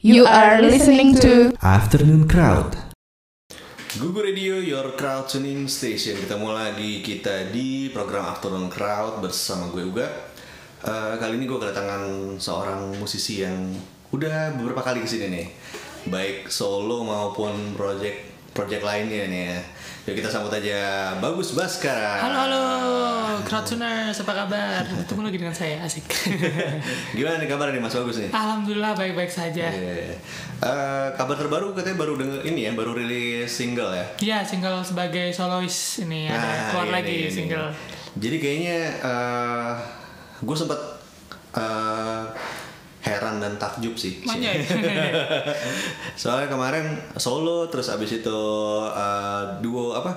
You are listening to Afternoon Crowd. Google Radio, your crowd tuning station. Ketemu lagi kita di program Afternoon Crowd bersama gue Uga. Eh, kali ini gue kedatangan seorang musisi yang udah beberapa kali ke sini nih, baik solo maupun project project lainnya nih ya. Yuk kita sambut aja Bagus Baskara. Halo halo, Crowdtuners, apa kabar? Ketemu lagi dengan saya, asik. Gimana nih kabar nih Mas Bagus nih? Alhamdulillah baik-baik saja. Iya. Eh, kabar terbaru katanya baru denger ini ya, baru rilis single ya. Iya, single sebagai solois ini ada Nah, keluar ini, lagi ini. single. Jadi kayaknya eh gue sempet eh, heran dan takjub sih. Manjay. Soalnya kemarin solo terus abis itu eh, duo apa?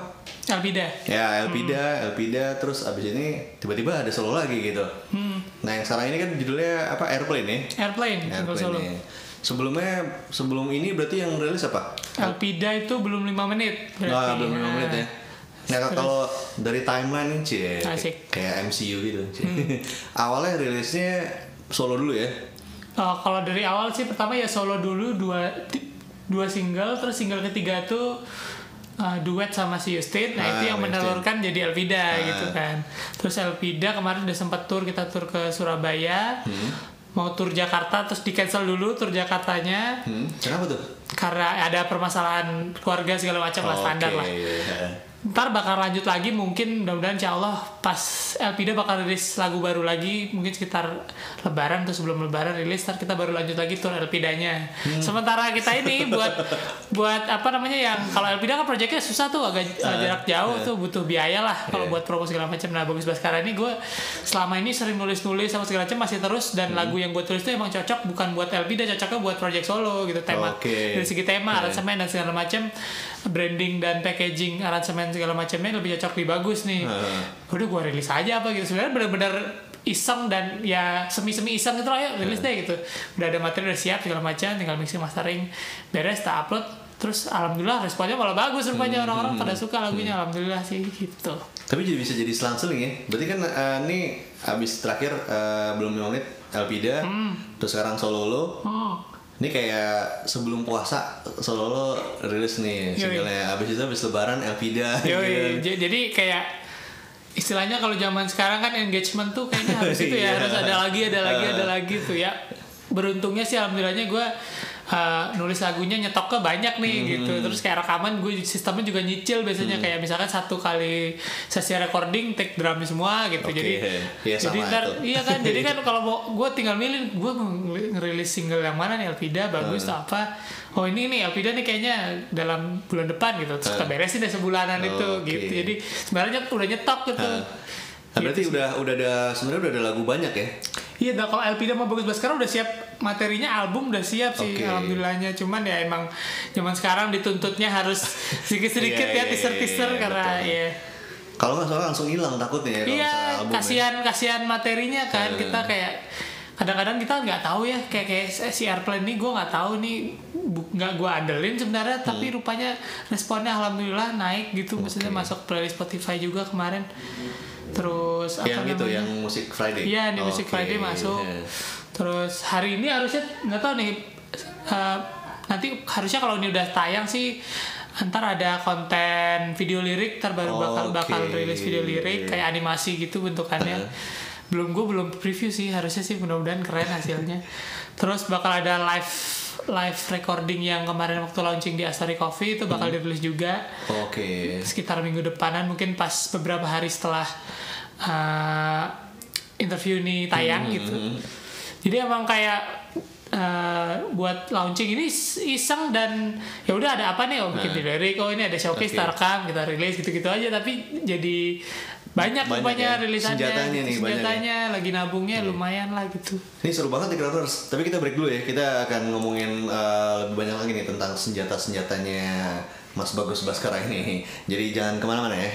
Albida. Ya Elpida, Hmm. Elpida terus abis ini tiba-tiba ada solo lagi gitu. Hmm. Nah yang sekarang ini kan judulnya apa? Airplane ya? Airplane, Airplane solo. ya. Sebelumnya sebelum ini berarti yang rilis apa? Albida itu belum 5 menit. berarti. Nah, belum lima Nah, menit ya. Nah, Terus- kalau dari timeline Cie, Asik. Hmm. kayak MCU gitu. Cie. Awalnya rilisnya solo dulu ya. Oh, kalau dari awal sih pertama ya solo dulu dua dua single, terus single ketiga tuh uh, duet sama si Justin. Nah, Ah, itu yang sama menelurkan jadi Elvida Ah. gitu kan. Terus Elvida kemarin udah sempat tur kita tur ke Surabaya. Hmm. Mau tur Jakarta terus di cancel dulu tur Jakartanya Hmm, kenapa tuh? karena ada permasalahan keluarga segala macam lah standar Oke, lah. Ntar bakal lanjut lagi mungkin mudah-mudahan insya Allah pas Elpida bakal rilis lagu baru lagi mungkin sekitar lebaran atau sebelum lebaran rilis ntar kita baru lanjut lagi tur Elpidanya Hmm. sementara kita ini buat buat apa namanya yang kalau Elpida kan proyeknya susah tuh agak uh, jarak jauh tuh butuh biaya lah kalau Iya. buat promo segala macam nah bagus Baskara ini gue selama ini sering nulis-nulis sama segala macam masih terus dan Hmm. lagu yang gue tulis tuh emang cocok bukan buat Elpida cocoknya buat project solo gitu tema Oke. dari segi tema Iya. aransemen dan segala macam branding dan packaging aransemen segala macamnya lebih cocok lebih bagus nih. Heeh. udah gue rilis aja apa gitu. Sebenarnya benar-benar iseng dan ya semi-semi iseng gitu lah ya rilis deh gitu. Udah ada materi udah siap segala macam tinggal mixing mastering. Beres tak upload. Terus alhamdulillah responnya malah bagus rupanya. Orang-orang pada suka lagunya alhamdulillah sih gitu. Tapi jadi bisa jadi selang-seling ya. Berarti kan eh, ini abis terakhir eh, belum lima menit Elpida, terus sekarang solo lo. oh Ini kayak sebelum puasa solo lo rilis nih singlenya. Abis itu abis lebaran Elpida. Yoi, gitu. jadi kayak istilahnya kalau zaman sekarang kan engagement tuh kayaknya harus itu Iya. ya harus ada lagi ada lagi ada lagi tuh ya beruntungnya sih alhamdulillahnya gue uh, nulis lagunya nyetoknya banyak nih Hmm. gitu. Terus kayak rekaman gue sistemnya juga nyicil biasanya. Kayak misalkan satu kali sesi recording take drumnya semua gitu. Oke, jadi iya, jadi ntar itu. iya kan? Jadi kan kalau mau gue tinggal milih gue ngerilis single yang mana nih? Elvida bagus Hmm. atau apa? Oh ini nih Elvida nih kayaknya dalam bulan depan gitu. Terus kita beresin deh sebulanan itu Hmm. Oke. gitu. Jadi sebenarnya udah nyetok gitu Nah, berarti udah udah ada sebenarnya udah ada lagu banyak ya. Iya, dah kalau Elvida mau bagus sekarang udah siap materinya album udah siap sih Oke. alhamdulillahnya. Cuman ya emang zaman sekarang dituntutnya harus sedikit-sedikit Iya, ya iya, teaser-teaser iya, karena betul. ya Kalau nggak salah langsung hilang takutnya ya iya ya. kasihan kasihan materinya kan Hmm. kita kayak kadang-kadang kita nggak tahu ya kayak kayak si airplane ini gue nggak tahu nih nggak gue andelin sebenarnya tapi rupanya responnya alhamdulillah naik gitu maksudnya Hmm. Oke. masuk playlist Spotify juga kemarin terus apa Yang itu namanya? yang musik Friday. Iya, di Music Oke, Friday masuk. iya. Terus hari ini harusnya nggak tahu nih eh, nanti harusnya kalau ini udah tayang sih antar ada konten video lirik ntar baru bakal Oke. bakal rilis video lirik kayak animasi gitu bentukannya. Belum gue belum preview sih harusnya sih mudah-mudahan keren hasilnya. Terus bakal ada live live recording yang kemarin waktu launching di Asari Coffee itu bakal dirilis juga Oke. sekitar minggu depanan mungkin pas beberapa hari setelah uh, interview ini tayang Hmm, gitu. Jadi emang kayak uh, buat launching ini is- iseng dan ya udah ada apa nih oh bikin video lirik oh ini ada showcase Oke. kita rekam kita rilis gitu-gitu aja tapi jadi banyak, Banyak rupanya ya. rilisannya Senjatanya nih, banyak ya. senjatanya lagi nabungnya lumayan lah gitu Ini seru banget nih Crowders. Tapi kita break dulu ya. Kita akan ngomongin uh, lebih banyak lagi nih tentang senjata-senjatanya Mas Bagus Baskara ini. Jadi jangan ke mana-mana ya.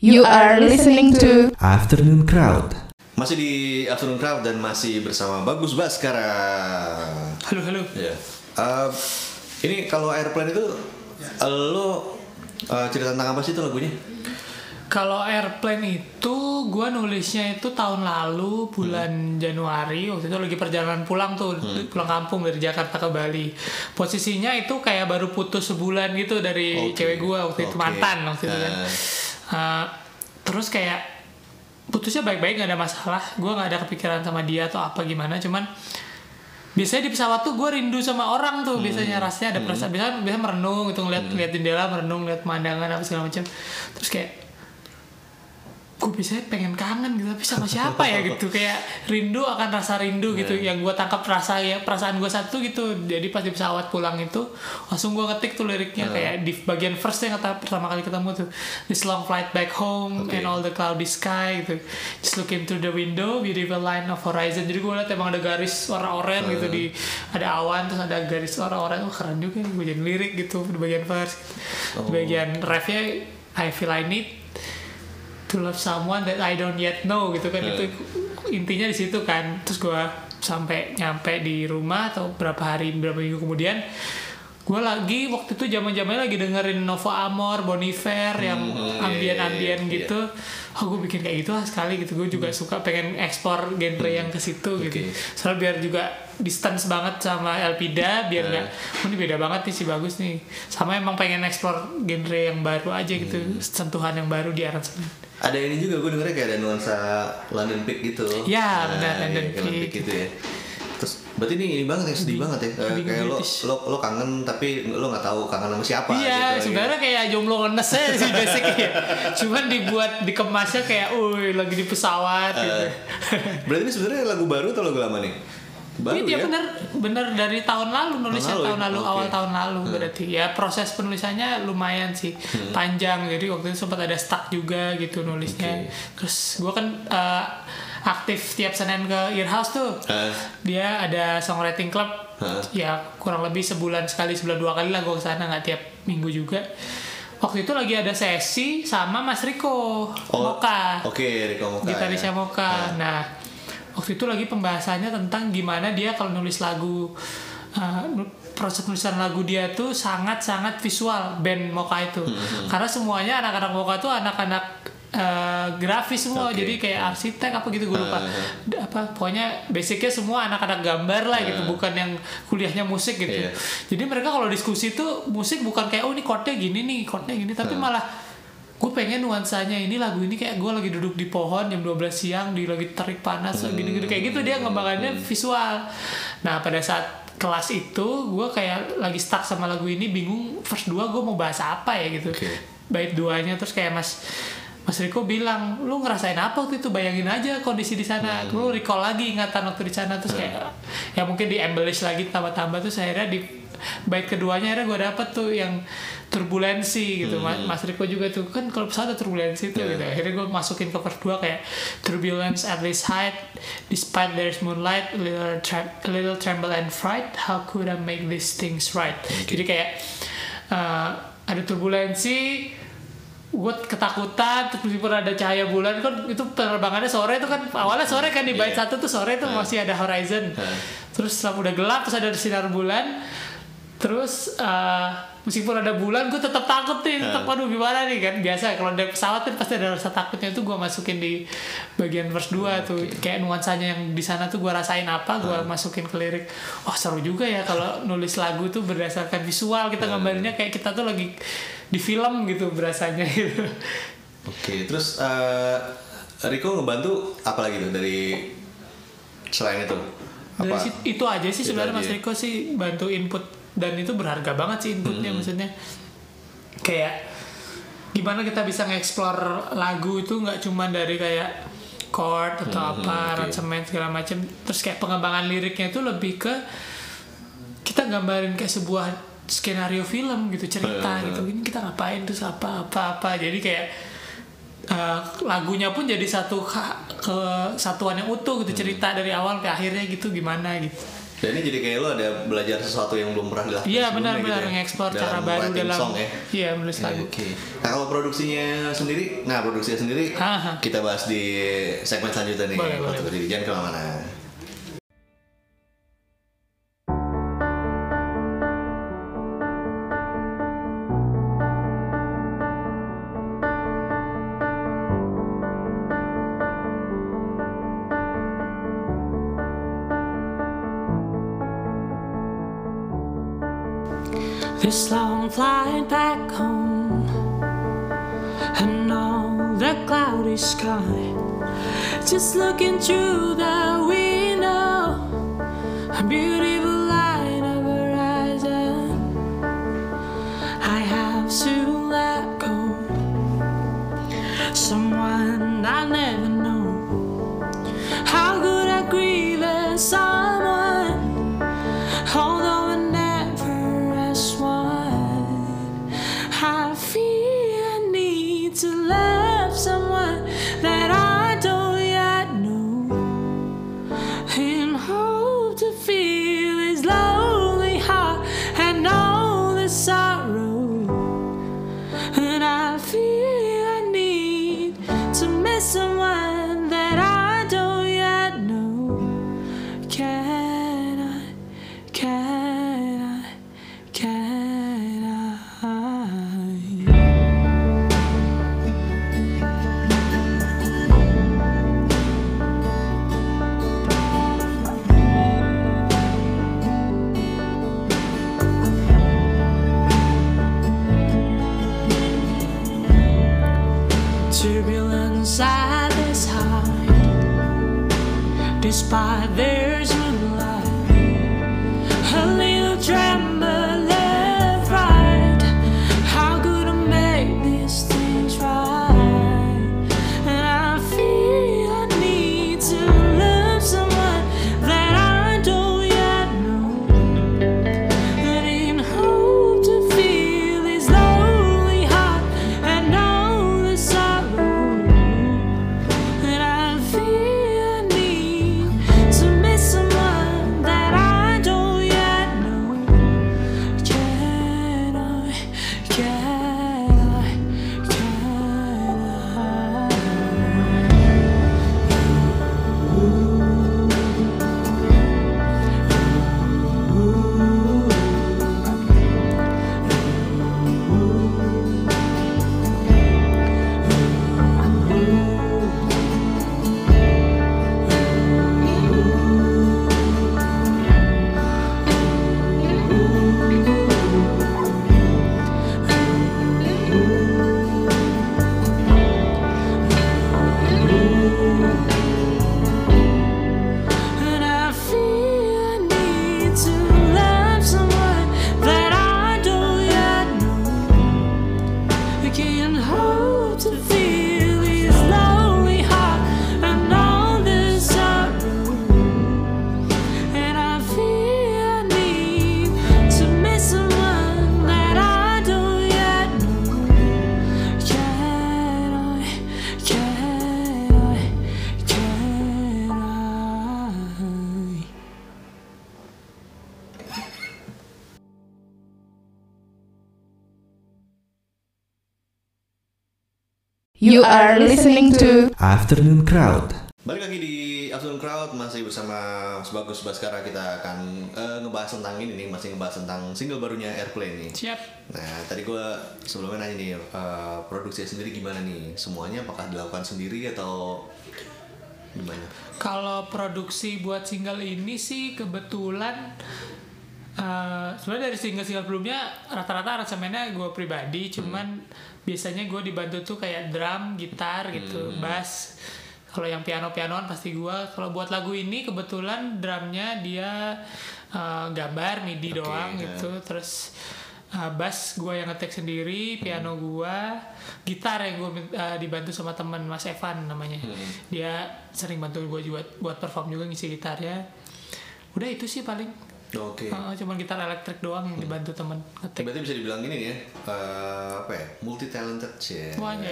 You are listening to Afternoon Crowd. Masih di Afternoon Crowd dan masih bersama Bagus Baskara. Halo, halo. Ya. Eh, ini kalau airplane itu lo eh, cerita tentang apa sih itu lagunya? Kalau airplane itu gue nulisnya itu tahun lalu bulan Januari waktu itu lagi perjalanan pulang tuh pulang kampung dari Jakarta ke Bali. Posisinya itu kayak baru putus sebulan gitu dari Oke. cewek gue waktu itu Oke. mantan waktu itu kan. Eh. Uh, terus kayak putusnya baik-baik nggak ada masalah. Gue nggak ada kepikiran sama dia atau apa gimana. Cuman biasanya di pesawat tuh gue rindu sama orang tuh biasanya rasanya ada perasaan biasanya biasa merenung gitu ngeliat ngeliat jendela merenung ngeliat pemandangan apa segala macam terus kayak gue biasanya pengen kangen gitu tapi sama siapa ya gitu? Kayak rindu akan rasa rindu gitu. Yang gue tangkap rasa ya perasaan gue satu gitu. Jadi pas di pesawat pulang itu langsung gue ngetik tuh liriknya. Kayak di bagian first yang kata pertama kali ketemu tuh. This long flight back home Oke. and all the cloudy sky gitu. Just looking through the window beautiful line of horizon. Jadi gue liat emang ada garis warna oranye gitu di ada awan terus ada garis warna oranye oh keren juga jadi lirik gitu di bagian first di bagian refnya I feel I need to love someone that I don't yet know gitu kan. Itu intinya di situ kan. Terus gue sampai nyampe di rumah atau berapa hari berapa minggu kemudian gue lagi waktu itu zaman zamannya lagi dengerin Novo Amor, Boniver yang Hmm, iya, ambien-ambien iya, iya. gitu. Oh gue bikin kayak gitu lah sekali gitu. Gue juga suka pengen ekspor genre yang ke situ gitu. Hmm. Oke. Soalnya biar juga distance banget sama Elpida biar Hmm. nggak oh, ini beda banget nih sih bagus nih. Sama emang pengen ekspor genre yang baru aja gitu, Hmm. sentuhan yang baru di aransemen. Ada ini juga gue dengernya kayak ada nuansa London Peak gitu. Ya, benar, iya, London kayak Peak. gitu ya. Terus berarti ini ini banget ya sedih banget ya. Lebih kayak lo, lo lo kangen tapi lo nggak tahu kangen sama siapa Iya, gitu. sebenarnya kayak jomblo ngenes aja sih basicnya. Cuman dibuat dikemasnya kayak, uy lagi di pesawat gitu. Eh, Berarti ini sebenarnya lagu baru atau lagu lama nih? Baru Ini dia ya? bener bener dari tahun lalu nulisnya Tahun lalu tahun ya? lalu, Oke. awal tahun lalu berarti ya proses penulisannya lumayan sih Hmm. panjang jadi waktu itu sempat ada stuck juga gitu nulisnya terus gue kan eh, aktif tiap senin ke Earhouse tuh Eh, dia ada songwriting club Hah? ya kurang lebih sebulan sekali sebulan dua kali lah gue ke sana nggak tiap minggu juga waktu itu lagi ada sesi sama Mas Riko Moka Oke, Riko Moka. gitarisnya ya. Moka. Nah, waktu itu lagi pembahasannya tentang gimana dia kalau nulis lagu uh, proses nulisan lagu dia tuh sangat-sangat visual band Moka itu. Hmm, Karena semuanya anak-anak Moka tuh anak-anak uh, grafis semua Oke. jadi kayak arsitek apa gitu gue lupa. D- apa pokoknya basicnya semua anak-anak gambar lah gitu bukan yang kuliahnya musik gitu Iya. jadi mereka kalau diskusi tuh musik bukan kayak oh ini chordnya gini nih chordnya gini tapi Hmm. malah gue pengen nuansanya ini lagu ini kayak gue lagi duduk di pohon jam 12 siang di lagi terik panas Hmm. gini-gini kayak gitu dia ngembangannya visual nah pada saat kelas itu gue kayak lagi stuck sama lagu ini bingung first dua gue mau bahas apa ya gitu Oke. bait duanya terus kayak mas Mas Riko bilang, lu ngerasain apa waktu itu? Bayangin aja kondisi di sana. Hmm. Lu recall lagi ingatan waktu di sana terus kayak ya mungkin di embellish lagi tambah-tambah terus akhirnya di bait keduanya akhirnya gue dapet tuh yang turbulensi gitu. Mas, Mas Riko juga tuh kan kalau pesawat ada turbulensi tuh Hmm. Yeah. gitu. Akhirnya gue masukin ke part 2 kayak turbulence at this height despite there's moonlight little, little tremble and fright how could I make these things right. Jadi kayak uh, ada turbulensi gue ketakutan terus meskipun ada cahaya bulan kan itu penerbangannya sore itu kan awalnya sore kan di bait Iya. satu tuh sore itu masih ada horizon Hmm. terus setelah udah gelap terus ada sinar bulan terus eh, meskipun ada bulan gue tetap takut nih tetap Hmm. aduh gimana nih kan biasa kalau dari pesawat kan pasti ada rasa takutnya itu gue masukin di bagian verse 2 tuh kayak nuansanya yang di sana tuh gue rasain apa gue masukin ke lirik oh seru juga ya kalau nulis lagu tuh berdasarkan visual kita gambarnya kayak kita tuh lagi di film gitu berasanya gitu Oke, terus eh, Riko ngebantu apa lagi tuh dari selain itu? dari Apa? situ- itu aja sih sebenarnya Mas. Riko sih bantu input dan itu berharga banget sih inputnya maksudnya. Kayak gimana kita bisa nge-explore lagu itu nggak cuma dari kayak chord atau apa oke. aransemen segala macam terus kayak pengembangan liriknya itu lebih ke kita gambarin kayak sebuah skenario film gitu cerita Hmm. gitu. Ini kita ngapain terus apa apa apa. Jadi kayak uh, lagunya pun jadi satu ka- kesatuan yang utuh gitu cerita dari awal ke akhirnya gitu gimana gitu Dan ini jadi kayak lo ada belajar sesuatu yang belum pernah dilakukan iya benar-benar gitu ya? Dalam cara baru dalam song ya? iya menulis Iya, lagu Oke. Nah kalau produksinya sendiri, nah produksinya sendiri Aha. kita bahas di segmen selanjutnya nih. Boleh, boleh, Jadi jangan ke mana-mana. This long flight back home and all the cloudy sky. Just looking through the window, a Five. Are listening to Afternoon Crowd. Balik lagi di Afternoon Crowd masih bersama Sebagus Baskara kita akan eh, ngebahas tentang ini nih masih ngebahas tentang single barunya Airplane nih. Siap. Nah tadi gue sebelumnya nanya nih eh, produksi sendiri gimana nih semuanya apakah dilakukan sendiri atau gimana? Kalau produksi buat single ini sih kebetulan eh sebenarnya dari single-single sebelumnya rata-rata aransemennya gue pribadi, cuman biasanya gue dibantu tuh kayak drum, gitar gitu, bass. Kalau yang piano-pianoan pasti gue. Kalau buat lagu ini kebetulan drumnya dia eh, gambar MIDI Oke, doang ya. gitu, terus uh, bass gue yang ngetek sendiri, piano gue, gitar yang gue dibantu sama teman Mas Evan namanya. Dia sering bantu gue juga buat perform juga ngisi gitarnya. Udah itu sih paling. Oke. Uh, cuman gitar elektrik doang yang dibantu teman ngetek. Berarti bisa dibilang ini ya eh, apa ya multi talented sih. Semuanya.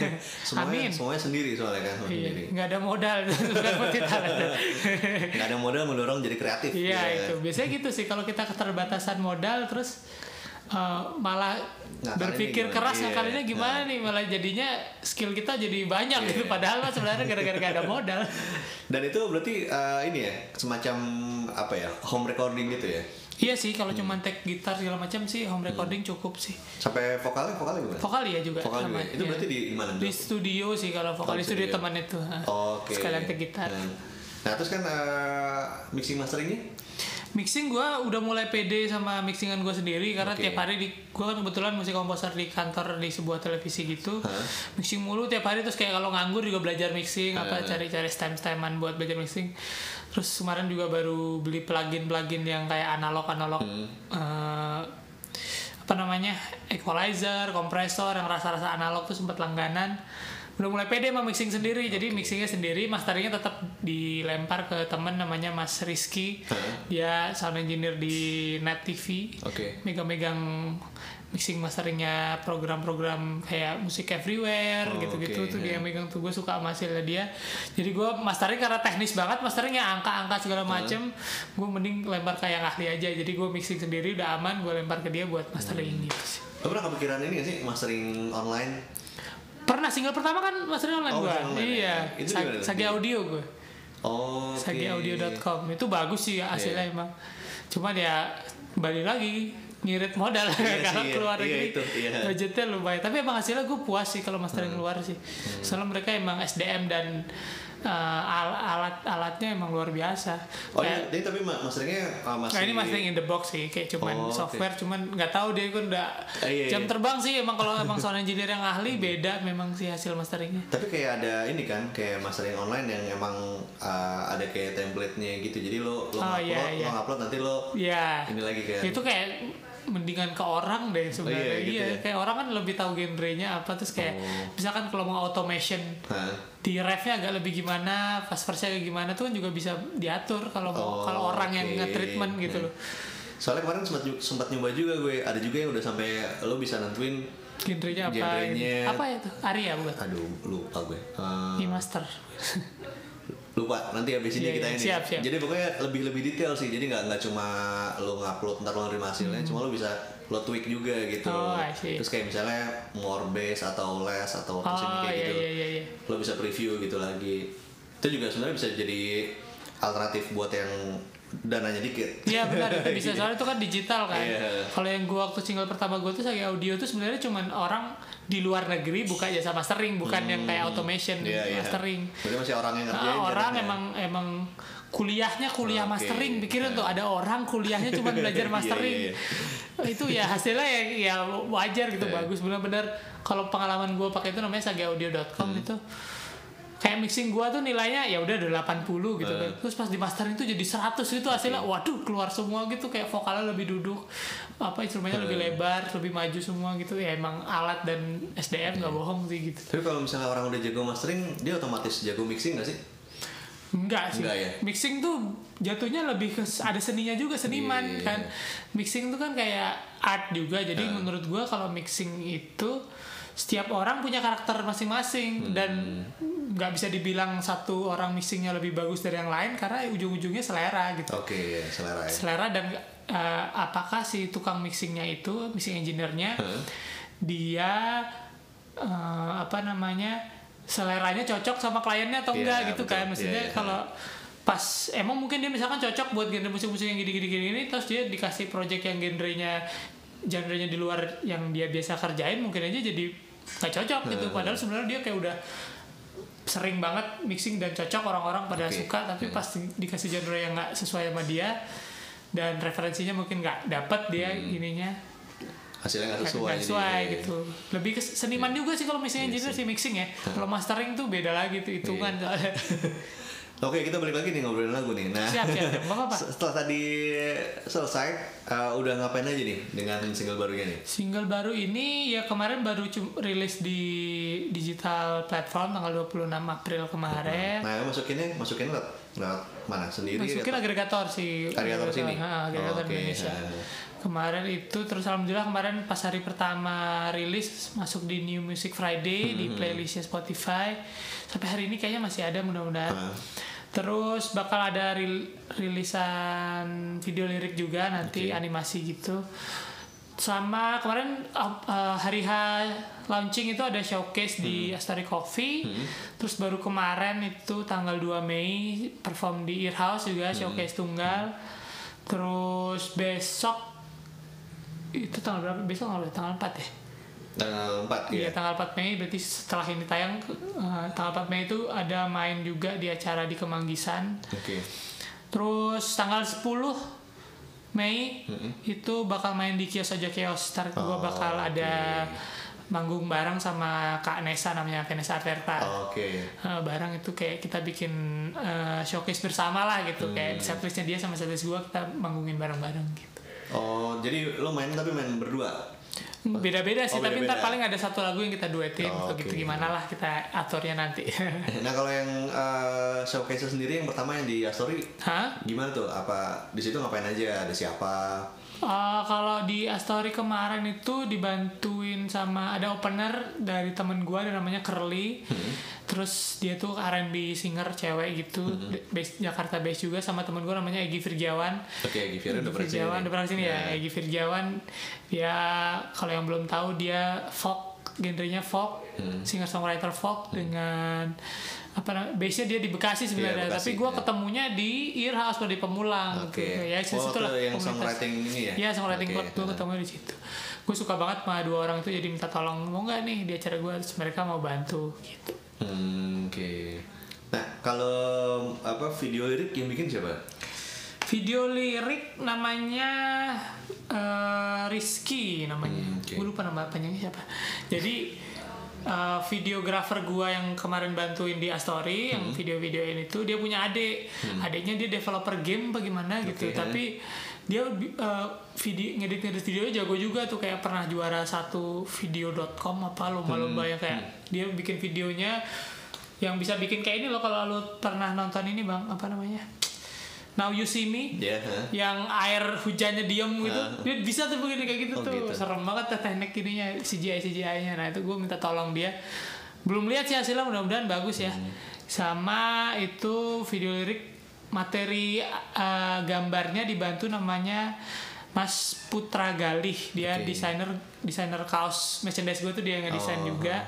semuanya Amin. semuanya sendiri soalnya kan semua sendiri. Iya, nggak ada modal multi talent. Nggak ada modal mendorong jadi kreatif. Iya ya. itu biasanya gitu sih kalau kita keterbatasan modal terus uh, malah Ngakalinnya berpikir gimana? keras Iya. ngakalinnya gimana nih malah jadinya skill kita jadi banyak Iya. gitu padahal mah sebenarnya gara-gara gak ada modal Dan itu berarti eh, ini ya semacam apa ya home recording gitu ya. iya sih kalau cuma take gitar segala macam sih home recording cukup sih Sampai vokalnya vokalnya gimana? vokal ya juga Vokal juga. sama, Itu iya. berarti di, di mana? di studio sih kalau vokal Oh, di studio studio. teman itu. Oke. sekalian take gitar Nah, nah, terus kan eh, mixing masteringnya? Mixing gue udah mulai pede sama mixingan gue sendiri karena Oke. tiap hari di gue kan kebetulan musik komposer di kantor di sebuah televisi gitu Hah? mixing mulu tiap hari terus kayak kalau nganggur juga belajar mixing apa Hah. cari-cari stem-steman buat belajar mixing terus kemarin juga baru beli plugin-plugin yang kayak analog-analog Hmm. eh, apa namanya equalizer, kompresor yang rasa-rasa analog tuh sempat langganan udah mulai pede sama mixing sendiri jadi mixingnya sendiri. Masteringnya tetap dilempar ke temen namanya Mas Rizky. Hah? dia sound engineer di Net TV Oke. megang-megang mixing masteringnya program-program kayak musik everywhere Oh, gitu-gitu oke, tuh dia yang megang tuh. Gue suka sama hasilnya dia. Jadi gue mastering karena teknis banget masteringnya angka-angka segala macem gue mending lempar ke yang ahli aja. Jadi gue mixing sendiri udah aman gue lempar ke dia buat mastering Hmm. gitu sih Lo pernah kepikiran ini gak sih mastering online? Pernah single pertama kan mastering online Oh, gue online, iya ya. Itu? Sagi Audio gue Oh. oke. sagiaudio.com itu bagus sih hasilnya Iya. emang cuma ya balik lagi ngirit modal Iya sih, iya. keluar Iya, negeri iya. Hmm. budgetnya lumayan tapi emang hasilnya gue puas sih kalau mastering keluar sih soalnya mereka emang SDM dan eh, al- alat-alatnya emang luar biasa. Oh, Kayak- ini, ini tapi ma- masteringnya uh, masih Nah ini mastering in the box sih, kayak cuman Oh, software, cuman nggak tahu dia kan udah Ah, iya, jam iya. terbang sih emang kalau emang sound engineer yang ahli beda memang sih hasil masteringnya. Tapi kayak ada ini kan, kayak mastering online yang emang uh, ada kayak template-nya gitu. Jadi lo lo Oh, upload, iya, iya. lo upload nanti lo Iya. ini lagi kan. Itu kayak mendingan ke orang deh sebenarnya. Oh, iya, gitu iya, ya? kayak orang kan lebih tahu genrenya apa terus kayak Oh. misalkan kalau mau automation Hah? di refnya agak lebih gimana, pas verse kayak gimana tuh kan juga bisa diatur kalau Oh, kalau orang yang oke. nge-treatment gitu Hmm. loh. Soalnya kemarin sempat sempat nyoba juga gue. Ada juga yang udah sampai lo bisa nentuin Genrenya apa? Genrenya-. Apa ya tuh? Aria bukan? aduh lupa gue. Uh, E-master. lupa nanti habis ini Iya, kita iya, ini. siap, siap. Jadi pokoknya lebih lebih detail sih. Jadi nggak nggak cuma lo ngupload ntar lo nerima hasilnya, cuma lo bisa lo tweak juga gitu. Hmm. Oh. Terus kayak misalnya more bass atau less atau ini Oh kayak iya gitu. iya iya iya. Lo bisa preview gitu lagi. Itu juga sebenarnya bisa jadi alternatif buat yang dananya dikit. Iya benar itu bisa soalnya itu kan digital kan. Iya. Kalau yang gua waktu single pertama gua tuh sagi audio tuh sebenarnya cuman orang di luar negeri buka jasa mastering bukan yang kayak automation Iya, iya. mastering. Berarti masih orang yang Nah, ngerjain. orang kan, ya? emang emang kuliahnya kuliah Oke. mastering pikirin tuh ada orang kuliahnya cuma belajar Iya, mastering iya, itu ya hasilnya ya, ya wajar gitu Iya. bagus benar-benar kalau pengalaman gua pakai itu namanya sageaudio.com Hmm. itu kayak mixing gua tuh nilainya ya udah udah 80 gitu Eh. kan. Terus pas di mastering tuh jadi 100 gitu hasilnya waduh keluar semua gitu kayak vokalnya lebih duduk apa instrumennya lebih Eh. lebar, lebih maju semua gitu. Ya emang alat dan SDM nggak bohong sih gitu. Tapi kalau misalnya orang udah jago mastering, dia otomatis jago mixing gak sih? Enggak sih. Enggak ya? Mixing tuh jatuhnya lebih ke ada seninya juga seniman Iya. kan. Mixing tuh kan kayak art juga. Jadi Ah. menurut gua kalau mixing itu setiap orang punya karakter Hmm. masing-masing dan nggak bisa dibilang satu orang mixingnya lebih bagus dari yang lain karena ujung-ujungnya selera gitu. Oke, ya, selera ya. Selera dan eh, apakah si tukang mixingnya itu, mixing engineer-nya dia eh, apa namanya seleranya cocok sama kliennya atau Iya, enggak gitu betul. kan maksudnya Iya, iya. kalau pas emang mungkin dia misalkan cocok buat genre musik-musik yang gini-gini gini terus dia dikasih project yang genrenya genrenya di luar yang dia biasa kerjain mungkin aja jadi nggak cocok gitu padahal sebenarnya dia kayak udah sering banget mixing dan cocok orang-orang pada Oke. suka tapi Hmm. pas di- dikasih genre yang nggak sesuai sama dia dan referensinya mungkin nggak dapat dia ininya Hasilnya nggak Hmm. sesuai. nggak sesuai jadi- gitu lebih ke seniman juga sih kalau misalnya engineer sih mixing ya kalau mastering tuh beda lagi tuh hitungan Iya. soalnya Oke, kita balik lagi nih ngobrolin lagu nih. Nah, siap siap siap apa-apa setelah tadi selesai, uh, udah ngapain aja nih dengan single barunya nih? Single baru ini ya kemarin baru rilis di digital platform tanggal 26 April kemarin. Nah, masukinnya, masukin lewat, lewat mana? Sendiri? Masukin atau- agregator sih. Agregator sini? Ha, agregator Oh, oke. Indonesia. Kemarin itu terus alhamdulillah kemarin pas hari pertama rilis masuk di New Music Friday di Hmm. playlistnya Spotify. Sampai hari ini kayaknya masih ada mudah-mudahan. Ha. Terus bakal ada ril- rilisan video lirik juga nanti Oke. animasi gitu. Sama kemarin uh, uh, hari H launching itu ada showcase di Hmm. Astari Coffee. Terus baru kemarin itu tanggal 2 Mei perform di Earhouse juga Hmm. showcase tunggal. Terus besok itu tanggal berapa? Besok? Tanggal 4 ya? Tanggal 4 ya? Iya tanggal 4 Mei berarti setelah ini tayang eh, tanggal 4 Mei itu ada main juga di acara di Kemanggisan. Oke. Terus tanggal 10 Mei itu bakal main di kios aja kios. Ntar gua Oh, bakal oke. ada manggung bareng sama Kak Nesa namanya Vanessa Arterta. Oke. Eh, bareng itu kayak kita bikin eh, showcase bersama lah gitu Hmm. kayak setlistnya dia sama setlist gua kita manggungin bareng-bareng gitu. Oh, jadi lo main tapi main berdua? Beda-beda sih, Oh, tapi ntar paling ada satu lagu yang kita duetin Oh, atau gitu gimana lah kita aturnya nanti. Nah, kalau yang uh, showcase sendiri yang pertama yang di Astory Hah? gimana tuh? Apa di situ ngapain aja? Ada siapa? Eh, kalau di Astory kemarin itu dibantuin sama ada opener dari temen gua ada namanya Curly. Hmm. Terus dia tuh R&B singer cewek gitu, Hmm. base Jakarta base juga sama temen gua namanya Egi Firjawan. Oke, udah pernah sini Firjawan udah pernah ke sini ya. Nah. Egi Firjawan dia kalau yang belum tahu dia folk genrenya folk, Hmm. singer songwriter folk dengan apa namanya base-nya dia di Bekasi sebenarnya, Iya, Bekasi, tapi gua ya. ketemunya di Earhouse di Pemulang Oke. gitu. Ya, oh, situ lah yang songwriting ini ya? Iya, songwriting Oke, club gue ketemu di situ. Gue suka banget sama dua orang itu jadi minta tolong mau nggak nih di acara gue terus mereka mau bantu gitu. Hmm, oke. Nah, kalau apa video lirik yang bikin siapa? Video lirik namanya eh, Rizky namanya. Hmm, oke. Gue lupa nama panjangnya siapa. Jadi eh, videografer gua yang kemarin bantuin di Astory yang Hmm. video-videoin itu dia punya adik. Adiknya dia developer game bagaimana gitu. Oke. Tapi dia eh, video ngedit-ngedit video jago juga tuh kayak pernah juara satu video.com apa lomba-lomba Hmm. yang kayak dia bikin videonya yang bisa bikin kayak ini loh kalau lu pernah nonton ini bang apa namanya Now You See Me Ya, hah? yang air hujannya diem gitu dia bisa tuh begini kayak gitu Oh, tuh gitu. serem banget tuh teknik ininya CGI CGI nya nah itu gue minta tolong dia belum lihat sih hasilnya mudah-mudahan bagus ya Hmm. sama itu video lirik materi uh, gambarnya dibantu namanya Mas Putra Galih dia Oke. desainer desainer kaos merchandise gue tuh dia yang ngedesain Oh. juga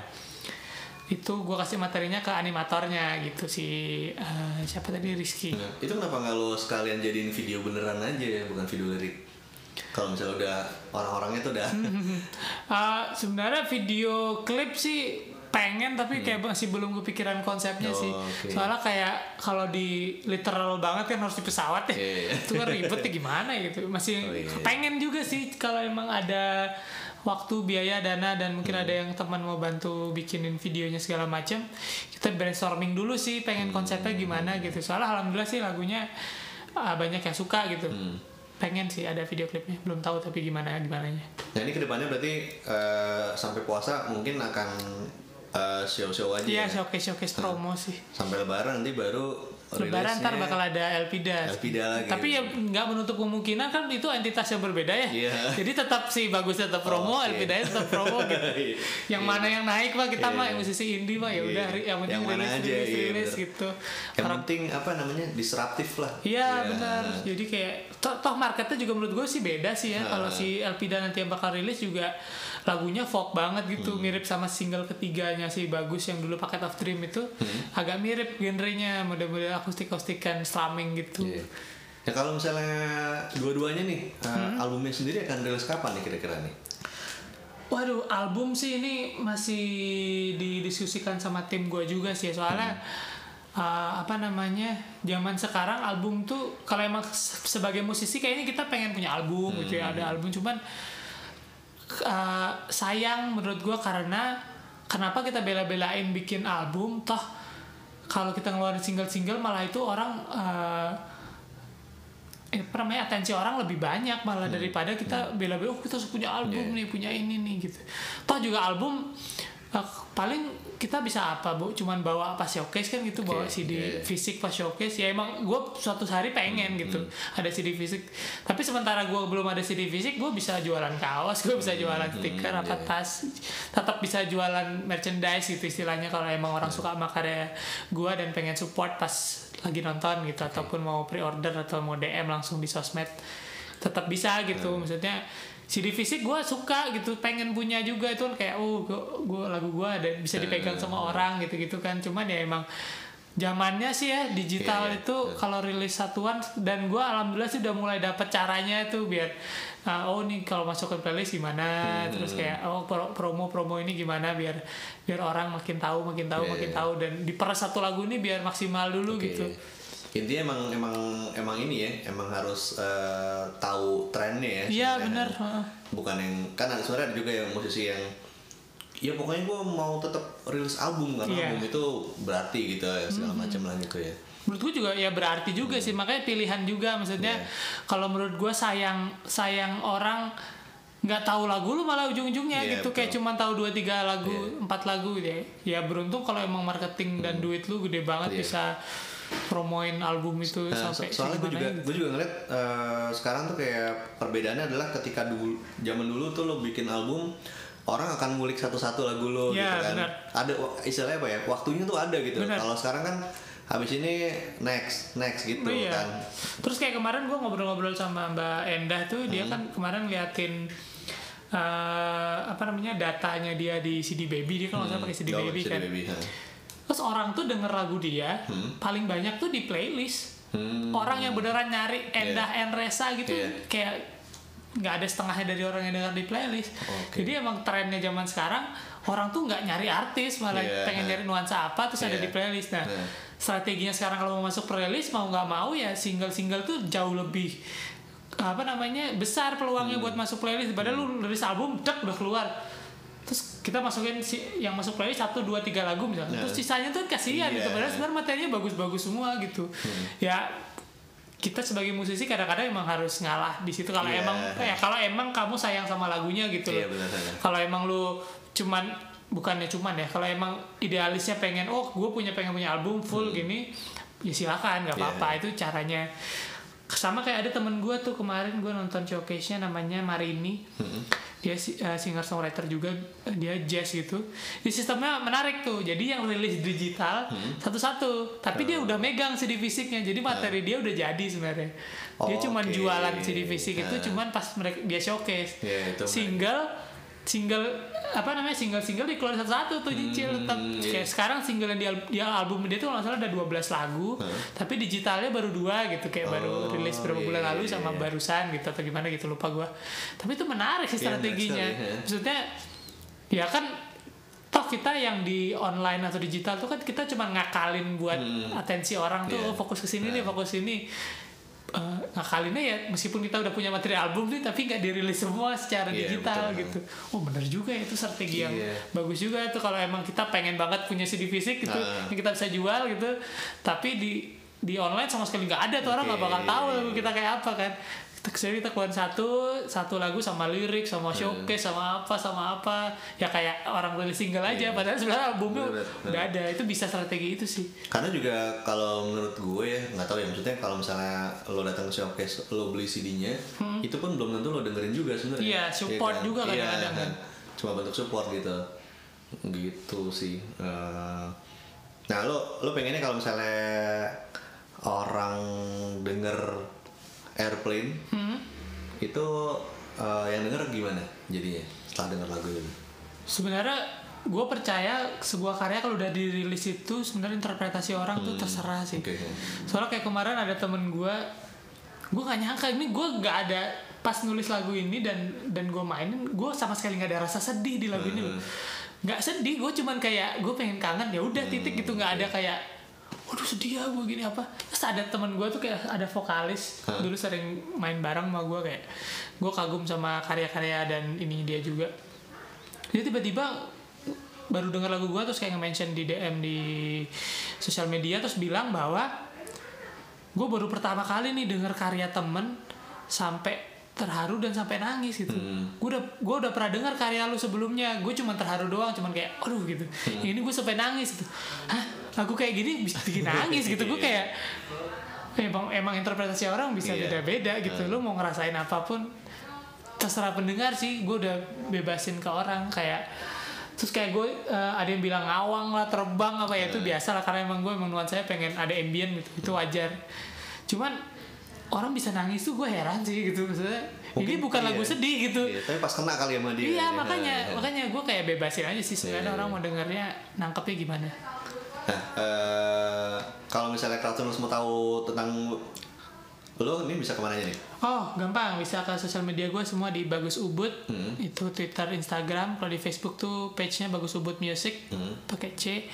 itu gue kasih materinya ke animatornya gitu si uh, siapa tadi Rizky Nah, itu kenapa nggak lo sekalian jadiin video beneran aja ya, bukan video lirik? Kalau misalnya udah orang-orangnya tuh udah Uh, sebenarnya video klip sih pengen tapi kayak masih belum kepikiran konsepnya Hmm. Oh, sih oke. soalnya kayak kalau di literal banget kan harus di pesawat ya Iya, iya. itu kan ribet ya gimana gitu masih Oh, iya. pengen juga sih kalau emang ada waktu biaya dana dan mungkin Hmm. ada yang teman mau bantu bikinin videonya segala macam kita brainstorming dulu sih pengen konsepnya Hmm. gimana gitu soalnya alhamdulillah sih lagunya uh, banyak yang suka gitu Hmm. pengen sih ada video klipnya belum tahu tapi gimana gimana nya Nah ini ke depannya berarti eh, sampai puasa mungkin akan eh, show-show aja Iya ya. showcase showcase promo sih. Sampai lebaran nanti baru Lebaran ntar bakal ada Elpida. Elpida lagi. Tapi ya nggak menutup kemungkinan kan itu entitas yang berbeda ya. Iya. Jadi tetap sih bagus tetap promo, Oke. Elpida tetap promo gitu. yang Iya. mana yang naik pak kita Iya. mah yang musisi indie mah ya udah Iya. yang penting Yang mana rilis aja, rilis, iya, rilis bener. gitu. Yang Orang- penting apa namanya disruptif lah. Iya Ya. benar. Jadi kayak toh, toh marketnya juga menurut gue sih beda sih ya. Nah. Kalau si Elpida nanti yang bakal rilis juga lagunya folk banget gitu, Hmm. mirip sama single ketiganya si Bagus yang dulu Paket of Dream itu Hmm. agak mirip genrenya, model-model akustik-akustikan strumming gitu. Iya. Ya kalau misalnya dua-duanya nih eh, Hmm. albumnya sendiri akan rilis kapan nih kira-kira nih? Waduh, album sih ini masih didiskusikan sama tim gue juga sih, soalnya uh, apa namanya zaman sekarang album tuh kalau emang se- sebagai musisi kayaknya kita pengen punya album gitu ya, ada album cuman uh, sayang menurut gue karena kenapa kita bela-belain bikin album? Toh kalau kita ngeluarin single-single malah itu orang uh, eh, apa namanya atensi orang lebih banyak malah daripada kita bela-bela oh kita punya album Iya. nih punya ini nih gitu. Toh juga album eh, paling kita bisa apa bu? Cuman bawa pas showcase kan gitu bawa Oke, CD iya. fisik pas showcase. Ya emang gue suatu hari pengen gitu ada CD fisik. Tapi sementara gue belum ada CD fisik gue bisa jualan kaos gue bisa jualan stiker apa iya. tas. Tetap bisa jualan merchandise gitu istilahnya kalau emang orang suka sama karya gue dan pengen support pas lagi nonton gitu ataupun mau pre-order atau mau DM langsung di sosmed tetap bisa gitu. Maksudnya CD fisik gue suka gitu pengen punya juga itu kayak oh gue lagu gue ada bisa dipegang sama orang gitu gitu kan cuman ya emang zamannya sih ya digital Iya, iya, itu kalau rilis satuan dan gue alhamdulillah sih udah mulai dapet caranya tuh biar uh, oh nih kalau masuk ke playlist gimana Hmm. terus kayak oh pro- promo-promo ini gimana biar biar orang makin tahu makin tahu Iya, makin iya. tahu dan di per satu lagu ini biar maksimal dulu Oke. gitu Intinya emang emang emang ini ya, emang harus eh, tahu trennya ya. iya benar. Bukan yang kan ada sebenarnya ada juga yang musisi yang ya pokoknya gue mau tetap rilis album karena Iya. album itu berarti gitu ya segala macam lah gitu ya. menurut gue juga ya berarti juga Hmm. sih makanya pilihan juga maksudnya Iya. kalau menurut gue sayang sayang orang nggak tahu lagu lu malah ujung-ujungnya Iya, gitu kayak betul. cuman tahu dua tiga lagu empat lagu gitu ya ya beruntung kalau emang marketing dan duit lu gede banget Hmm. Iya. bisa promoin album itu Nah, sampai so- soalnya gue juga gitu. gue juga ngeliat eh, sekarang tuh kayak perbedaannya adalah ketika dulu zaman dulu tuh lo bikin album orang akan ngulik satu-satu lagu lo Ya, gitu kan. benar. Ada istilahnya apa ya? Waktunya tuh ada gitu. Kalau sekarang kan habis ini next next gitu Oh, iya. kan. Terus kayak kemarin gue ngobrol-ngobrol sama Mbak Endah tuh dia Hmm. kan kemarin liatin eh, apa namanya datanya dia di CD Baby dia kan nggak salah pakai CD Oh, Baby CD kan. Baby. Terus orang tuh denger lagu dia paling banyak tuh di playlist. Hmm. Orang yang beneran nyari Endah Enresa gitu Iya. kayak nggak ada setengahnya dari orang yang dengar di playlist. Oke. Jadi emang trennya zaman sekarang orang tuh nggak nyari artis malah Iya. pengen nyari nuansa apa terus ada Iya. di playlist. Nah, Nah. strateginya sekarang kalau mau masuk playlist mau nggak mau ya single-single tuh jauh lebih apa namanya besar peluangnya Hmm. buat masuk playlist padahal lu rilis album dek udah keluar kita masukin si yang masuk playlist satu dua tiga lagu misalnya Nah. terus sisanya tuh kasihan Iya. gitu padahal sebenarnya materinya bagus-bagus semua gitu ya kita sebagai musisi kadang-kadang emang harus ngalah di situ kalau Iya. emang ya kalau emang kamu sayang sama lagunya gitu Iya, loh benar, benar. kalau emang lu cuman bukannya cuman ya kalau emang idealisnya pengen oh gue punya pengen punya album full gini ya silakan nggak Hmm. Iya. apa-apa itu caranya sama kayak ada temen gue tuh kemarin gue nonton showcase-nya namanya Marini Hmm. Dia singer songwriter juga dia jazz gitu. Di sistemnya menarik tuh. Jadi yang rilis digital Hmm. satu-satu. Tapi dia udah megang CD fisiknya. Jadi materi dia udah jadi sebenarnya. Dia Oh, cuman jualan CD fisik itu Nah. cuman pas mereka dia showcase. Iya, itu single single apa namanya single single dikeluarin satu-satu tuh nyicil tetap iya. kayak sekarang single yang di al- dia album dia tuh kalau salah ada 12 lagu tapi digitalnya baru dua gitu kayak baru Oh, rilis beberapa iya, bulan lalu iya, sama iya. barusan gitu atau gimana gitu lupa gua tapi itu menarik sih Iya, strateginya sekali, ya. maksudnya ya kan toh kita yang di online atau digital tuh kan kita cuma ngakalin buat atensi orang tuh Iya. oh, fokus ke sini nih fokus sini Eh, ngakalinnya ya meskipun kita udah punya materi album nih tapi nggak dirilis semua secara Iya, digital betul. gitu oh bener juga ya itu strategi yang Iya. bagus juga tuh kalau emang kita pengen banget punya CD fisik gitu Ah. yang kita bisa jual gitu tapi di di online sama sekali nggak ada tuh orang nggak bakal tahu lagu kita kayak apa kan ke sini kita keluarin satu satu lagu sama lirik Hmm. sama showcase sama apa sama apa ya kayak orang rilis single aja padahal sebenarnya albumnya Iya. Udah ada itu bisa strategi itu sih Karena juga kalau menurut gue ya nggak tahu ya maksudnya kalau misalnya lo datang ke showcase lo beli CD-nya itu pun belum tentu lo dengerin juga sebenarnya. Hmm. Iya, support juga Iya, kadang-kadang kan. Cuma bentuk support gitu. Gitu sih. Eh, nah lo lo pengennya kalau misalnya orang denger airplane Hmm. itu eh, yang denger gimana jadinya setelah denger lagu itu? sebenarnya gue percaya sebuah karya kalau udah dirilis itu sebenarnya interpretasi orang tuh terserah sih Oke. soalnya kayak kemarin ada temen gue gue gak nyangka ini gue gak ada pas nulis lagu ini dan dan gue mainin gue sama sekali nggak ada rasa sedih di lagu ini loh nggak sedih gue cuman kayak gue pengen kangen ya udah titik gitu nggak ada kayak waduh sedih ya gue gini apa terus ada temen gue tuh kayak ada vokalis dulu sering main bareng sama gue kayak gue kagum sama karya-karya dan ini dia juga dia tiba-tiba baru dengar lagu gue terus kayak nge-mention di DM di sosial media terus bilang bahwa gue baru pertama kali nih denger karya temen sampai terharu dan sampai nangis gitu. Gue udah gue udah pernah dengar karya lu sebelumnya. Gue cuma terharu doang, cuman kayak aduh gitu. Ini gue sampai nangis gitu. Hah? Lagu kayak gini bisa bikin nangis gitu. Gue kayak emang emang interpretasi orang bisa Iya. beda-beda gitu. Lu mau ngerasain apa pun terserah pendengar sih. Gue udah bebasin ke orang kayak terus kayak gue eh, ada yang bilang ngawang lah terbang apa ya itu biasa lah karena emang gue emang nuansanya pengen ada ambient gitu itu wajar cuman orang bisa nangis tuh gue heran sih gitu maksudnya ini Mungkin bukan iya. lagu sedih gitu Iya, tapi pas kena kali sama dia. iya ya. makanya Iya. makanya gue kayak bebasin aja sih sebenarnya Iya. orang mau dengernya nangkepnya gimana Nah, eh, kalau misalnya Kratonus mau tahu tentang lo, ini bisa ke mana aja nih? Oh, gampang bisa ke sosial media gue semua di Bagus Ubud. Hmm. Itu Twitter, Instagram. Kalau di Facebook tuh page-nya Bagus Ubud Music Hmm. pakai C.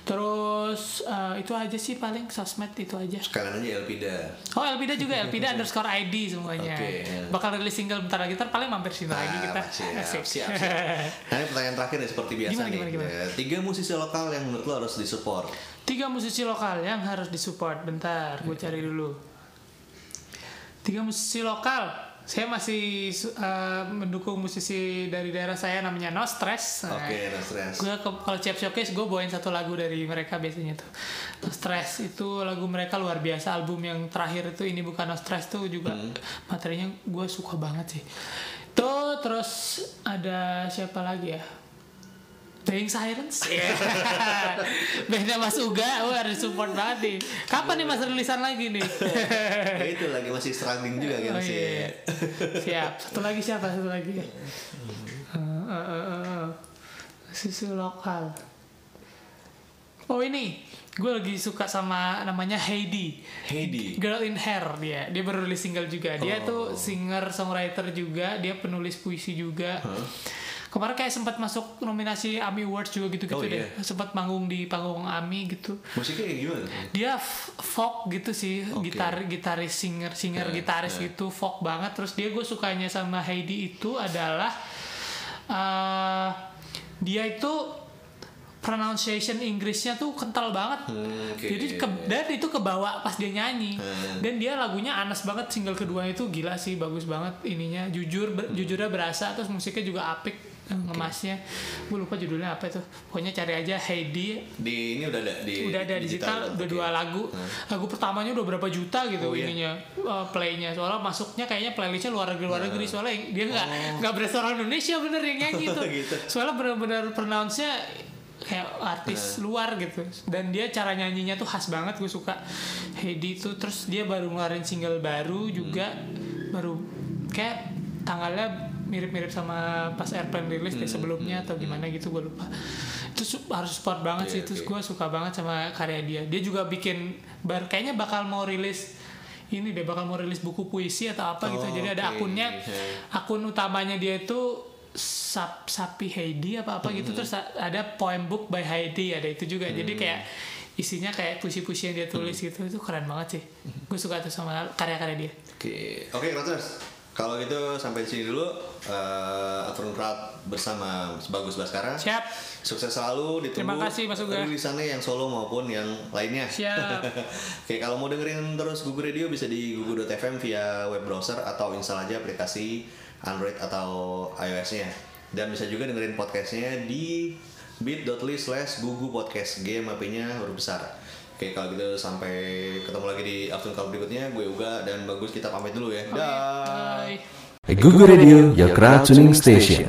Terus eh, itu aja sih paling sosmed itu aja. Sekalian aja Elpida. Oh, Elpida juga Elpida underscore ID semuanya. Oke, ya. Bakal rilis single bentar lagi. Ntar paling mampir sini lagi Ah, kita. siap, Asik. siap, siap. Nah, ini pertanyaan terakhir nih seperti biasa Gimana, nih. gimana, gimana? Eh, Tiga musisi lokal yang menurut lo harus disupport. Tiga musisi lokal yang harus disupport. Bentar, gue cari dulu. Tiga musisi lokal. Saya masih eh, mendukung musisi dari daerah saya namanya No Stress. Oke, no stress. gue kalau Chip Showcase gue bawain satu lagu dari mereka biasanya tuh. No Stress itu lagu mereka luar biasa. Album yang terakhir itu ini bukan No Stress tuh juga materinya gue suka banget sih. Tuh terus ada siapa lagi ya Dying Silence? Beda Mas Uga Wah harus support banget nih. Kapan nih Mas rilisan lagi nih? Ya itu lagi masih struggling juga kan Oh, sih. iya. Siap. Satu lagi siapa? Satu lagi. Eh, eh, eh, eh. Susu lokal. Oh ini. Gue lagi suka sama namanya Heidi. Heidi. Girl in Hair dia. Dia baru rilis single juga. Dia Oh. tuh singer songwriter juga. Dia penulis puisi juga kemarin kayak sempat masuk nominasi AMI Awards juga gitu-gitu Oh, deh. iya. sempat manggung di panggung AMI gitu. Musiknya kayak gimana? dia folk gitu sih. Oke. gitar gitaris singer singer Eh, gitaris eh. gitu. Folk banget. Terus dia gue sukanya sama Heidi itu adalah eh, dia itu pronunciation Inggrisnya tuh kental banget. Hmm, oke. jadi ke, dan itu kebawa pas dia nyanyi. Hmm. dan dia lagunya anas banget. Single kedua itu gila sih. Bagus banget ininya. Jujur ber- jujurnya berasa. Terus musiknya juga apik eh, ngemasnya. Gue lupa judulnya apa itu. Pokoknya cari aja Heidi. Di ini udah ada di udah ada digital, udah Oke. dua lagu lagu pertamanya udah berapa juta gitu Oh, iya? ininya uh, playnya. Soalnya masuknya kayaknya playlistnya luar negeri luar negeri. Soalnya dia nggak nggak berasa orang Indonesia bener yang nyanyi Oh. Gitu. soalnya bener-bener pronounce-nya kayak artis luar gitu. Dan dia cara nyanyinya tuh khas banget gue suka. Heidi tuh terus dia baru ngeluarin single baru juga. Baru kayak tanggalnya mirip-mirip sama pas Airplane rilis Hmm, deh sebelumnya atau gimana gitu gue lupa. Itu su- harus support banget sih Iya, terus oke. gue suka banget sama karya dia. Dia juga bikin bar kayaknya bakal mau rilis ini deh bakal mau rilis buku puisi atau apa gitu. Oh, jadi ada oke. akunnya. Iya. akun utamanya dia itu Sap, Sapi Heidi apa apa gitu. Terus a- ada poem book by Heidi ada itu juga. Jadi kayak isinya kayak puisi-puisi yang dia tulis gitu. Itu keren banget sih. Gue suka tuh sama karya-karya dia. Oke, oke Roters. Kalau gitu sampai di sini dulu eh Afternoon Crowd bersama Bagus Baskara. siap Sukses selalu ditunggu. Terima kasih, Mas Uga. Rilisannya yang solo maupun yang lainnya. Siap. Oke, kalau mau dengerin terus Gugu Radio bisa di gugu.fm via web browser atau install aja aplikasi Android atau iOS-nya. Dan bisa juga dengerin podcastnya di bit.ly slash gugu podcast G nya huruf besar. Oke, kalau gitu sampai ketemu lagi di Afternoon Crowd berikutnya. Gue Uga dan Bagus kita pamit dulu ya. Dah. bye Google Radio, your crowd tuning station.